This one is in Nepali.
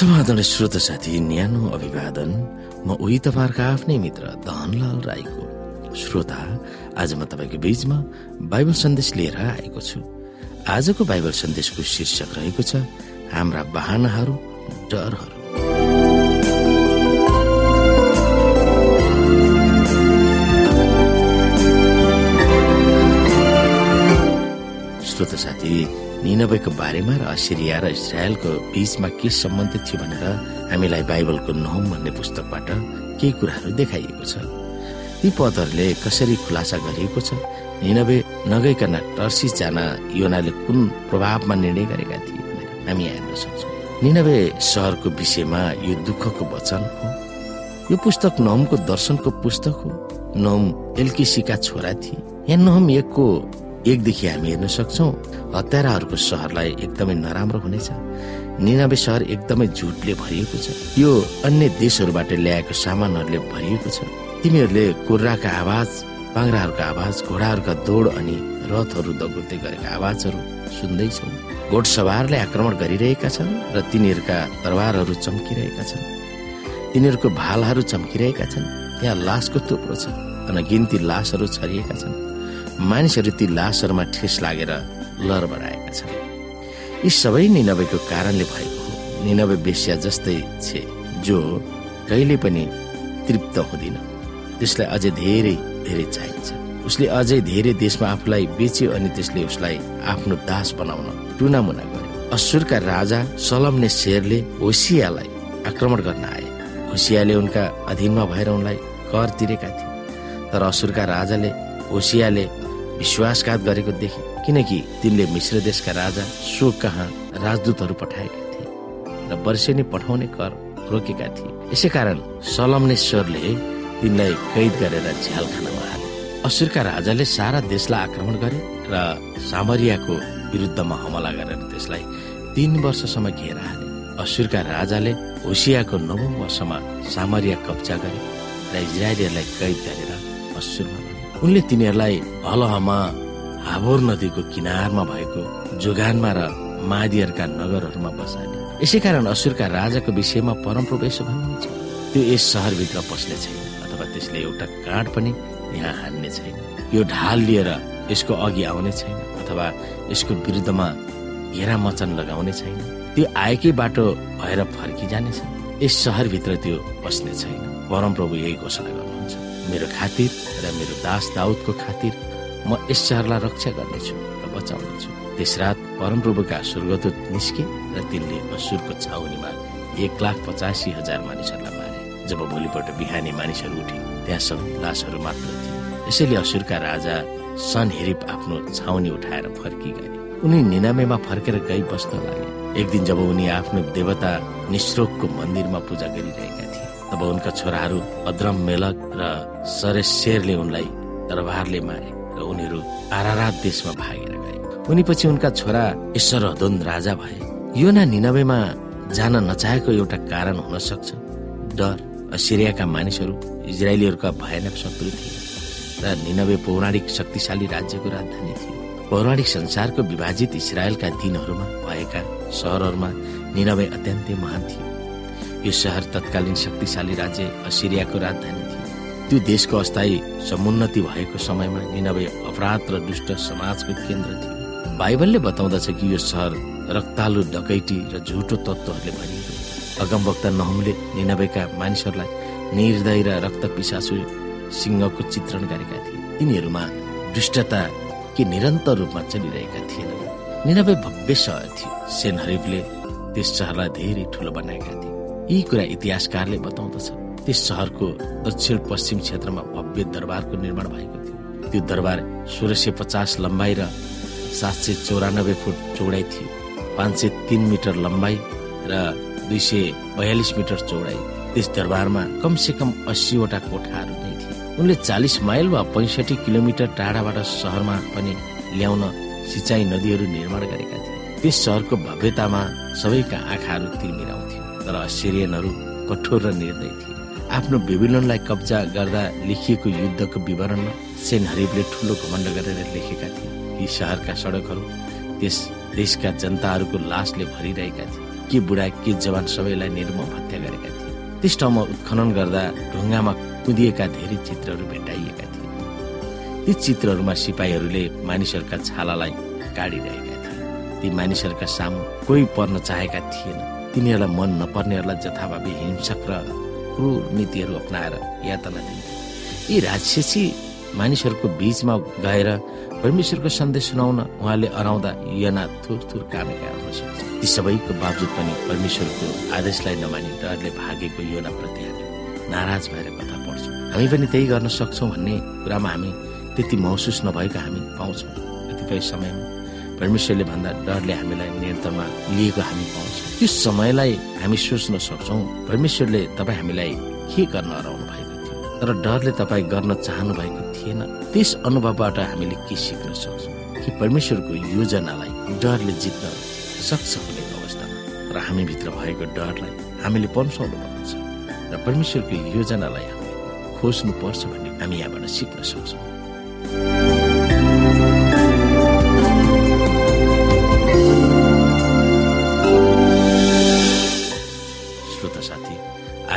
समाधान श्रोत साथी न्यानो अभिवादन। म उही तपाईँहरूको आफ्नै मित्र धनलाल राईको श्रोता। आज म तपाईँको बीचमा बाइबल सन्देश लिएर आएको छु। आजको बाइबल सन्देशको शीर्षक रहेको छ हाम्रा बाहनाहरू डरहरू। श्रोत साथी निनबेको बारेमा र असिरिया र इजरायलको बीचमा के सम्बन्धित थियो भनेर हामीलाई बाइबलको नहुम भन्ने पुस्तकबाट केही कुराहरू देखाइएको छ। ती पदहरूले कसरी खुलासा गरिएको छ? निनबे नगइकन टर्सी जान योनाले कुन प्रभावमा निर्णय गरेका थिए भनेर हामी हेर्न सक्छौँ। निनबे सहरको विषयमा यो दुःखको वचन हो। यो पुस्तक नहुमको दर्शनको पुस्तक हो। नहुम एल्किसीका छोरा थिए। यहाँ नहुम एकको एकदेखि हामी हेर्न सक्छौँ हत्याराहरूको सहरलाई एकदमै नराम्रो हुनेछ। निनाबे सहर एकदमै झुटले भरिएको छ। यो अन्य देशहरूबाट ल्याएको सामानहरूले भरिएको छ। तिमीहरूले कुर्राका आवाज पाङ्राहरूको आवाज घोडाहरूका दौड अनि रथहरू दगुर्दै गरेका आवाजहरू सुन्दैछौ। घोड सवारले आक्रमण गरिरहेका छन् र तिनीहरूका तरवारहरू चम्किरहेका छन्। तिनीहरूको भालाहरू चम्किरहेका छन्। त्यहाँ लासको थुप्रो छ। गिन्ती लासहरू छरिएका छन्। मानिसहरू ती लासहरूमा ठेस लागेर लरबराएका छन्। यी सबै निनबेको कारणले भएको हो निनबे बेस्या जस्तै छे जो कहिले पनि तृप्त हुँदिन। त्यसलाई अझै धेरै धेरै चाहिन्छ। उसले अझै धेरै देशमा आफूलाई बेच्यो अनि त्यसले उसलाई आफ्नो दास बनाउन टुनामुना गर्यो। असुरका राजा सलमने शेरले होसियालाई आक्रमण गर्न आए। होसियाले उनका अधीनमा भएर उनलाई कर तिरेका थिए। तर असुरका राजाले होसियाले विश्वासघात गरेको देखे किनकि तिनले मिश्र देशका राजा सो कहाँ राजदूतहरू पठाएका थिए र वर्षेनी पठाउने कर रोकेका थिए। यसै कारण सलमनेश्वरले तिनलाई कैद गरेर झ्याल खानामा हाले। असुरका राजाले सारा देशलाई आक्रमण गरे र सामरियाको विरुद्धमा हमला गरेर त्यसलाई तीन वर्षसम्म घेर हाले। असुरका राजाले होसियाको नवौं वर्षमा सामरिया कब्जा गरे र इजरायलीहरूलाई कैद गरेर असुरमा उनले तिनीहरूलाई हलहमा हाबोर नदीको किनारमा भएको जोगानमा र मादियरका नगरहरूमा बसाले यसै कारण असुरका राजाको विषयमा परमप्रवेश भन्नुहुन्छ। त्यो यस सहरभित्र पस्ने छैन अथवा त्यसले एउटा काँड पनि यहाँ हान्ने छैन। यो ढाल लिएर यसको अघि आउने छैन अथवा यसको विरुद्धमा घेरा मचन लगाउने छैन। त्यो आएकै बाटो भएर फर्किजानेछ यस सहरभित्र त्यो बस्ने छैन। परमप्रभु यही घोषणा गर्नुहुन्छ। मेरो खातिर र मेरो दास दाउदको खातिर म यस सहरलाई रक्षा गर्नेछु र बचाउनेछु। त्यस रात परमप्रभुका स्वर्गदूत निस्के र तिनले असुरको छाउनीमा एक लाख पचासी हजार मानिसहरूलाई मारे। जब भोलिपल्ट बिहानी मानिसहरू उठे त्यहाँ सबै लासहरू मात्र थिए। यसैले असुरका राजा सन हेरिप आफ्नो छाउनी उठाएर फर्की गए उनी निनामेमा फर्केर गई बस्न लागे। एक दिन जब उनी आफ्नो देवता निश्रोकको मन्दिरमा पूजा गरिरहेका तब उनका छोराहरू अद्रम मेलक र सरेशेरले उनलाई दरबारले मारे र उनीहरू आरारात देशमा भागेर गए। उनी पछि उनका छोरा ईश्वर हदोन राजा भए। यो न निनबेमा जान नचाहेको एउटा कारण हुन सक्छ। डर सिरियाका मानिसहरू इजरायलीहरूका भयानक शत्रु थिए र निनबे पौराणिक शक्तिशाली राज्यको राजधानी थियो। पौराणिक संसारको विभाजित इसरायलका दिनहरूमा भएका सहरहरूमा निनबे अत्यन्तै महान थियो। यो सहर तत्कालीन शक्तिशाली राज्य असिरियाको राजधानी थियो। त्यो देशको अस्थायी समुन्नति भएको समयमा निनबे अपराध र दुष्ट समाजको केन्द्र थियो। बाइबलले बताउँदछ कि यो सहर रक्तालु डकैटी र झुटो तत्त्वहरूले भरिएको अगमवक्ता नहुमले निनबेका मानिसहरूलाई निर्दय र रक्त पिसासु सिंहको चित्रण गरेका थिए। तिनीहरूमा दुष्टता के निरन्तर रूपमा चलिरहेका थिएनन्। निनबे भव्य सहर थियो। सेन हरिफले त्यस सहरलाई धेरै ठुलो बनाएका थिए। यी कुरा इतिहासकारले बताउँदछ। त्यस सहरको दक्षिण पश्चिम क्षेत्रमा भव्य दरबारको निर्माण भएको थियो। त्यो दरबार सोह्र सय पचास लम्बाइ र सात सय चौरानब्बे फुट चौडाइ थियो। पाँच सय तिन मिटर लम्बाइ र दुई सय बयालिस मिटर चौडाइ। त्यस दरबारमा कम से कम अस्सीवटा कोठाहरू नै थिए। उनले चालिस माइल वा पैँसठी किलोमिटर टाढाबाट सहरमा पनि ल्याउन सिँचाइ नदीहरू निर्माण गरेका थिए। त्यस सहरको भव्यतामा सबैका आँखाहरू तिर्मिराउँथ्यो तर सिरियनहरू कठोर र निर्दय थिए। आफ्नो बेबिलोनलाई कब्जा गर्दा लेखिएको युद्धको विवरणमा सेन हरिफले ठुलो घमण्ड गरेर लेखेका थिए। यी सहरका सडकहरू त्यस देशका जनताहरूको लासले भरिरहेका थिए। के बुढा के जवान सबैलाई निर्मम हत्या गरेका थिए। त्यस ठाउँमा उत्खनन गर्दा ढुङ्गामा कुदिएका धेरै चित्रहरू भेटाइएका थिए। ती चित्रहरूमा सिपाहीहरूले मानिसहरूका छालालाई काटिरहेका थिए। ती मानिसहरूका सामु कोही पर्न चाहेका थिएन। तिनीहरूलाई मन नपर्नेहरूलाई जथाभावी हिंसक र क्रूर नीतिहरू अप्नाएर यातना दिन्थे यी राक्षसी मानिसहरूको बीचमा गएर परमेश्वरको सन्देश सुनाउन उहाँले अराउँदा यना थुर थुर कामेका हुन सक्छ। ती सबैको बावजुद पनि परमेश्वरको आदेशलाई नमानी डरले भागेको योनाप्रति हामी नाराज भएर कथा पढ्छौँ। हामी पनि त्यही गर्न सक्छौँ भन्ने कुरामा हामी त्यति महसुस नभएको हामी पाउँछौँ। कतिपय समयमा परमेश्वरले भन्दा डरले हामीलाई नियन्त्रणमा लिएको हामी पाउँछौँ। त्यो समयलाई हामी सोच्न सक्छौँ परमेश्वरले तपाईँ हामीलाई के गर्न हराउनु भएको थियो? तर डरले तपाईँ गर्न चाहनु भएको थिएन। त्यस अनुभवबाट हामीले के सिक्न सक्छौँ? कि परमेश्वरको योजनालाई डरले जित्न सक्छ कुनै अवस्थामा। र हामीभित्र भएको डरलाई हामीले पन्साउनु पर्छ। र परमेश्वरको योजनालाई हामीले खोज्नु पर्छ भन्ने हामी यहाँबाट सिक्न सक्छौँ।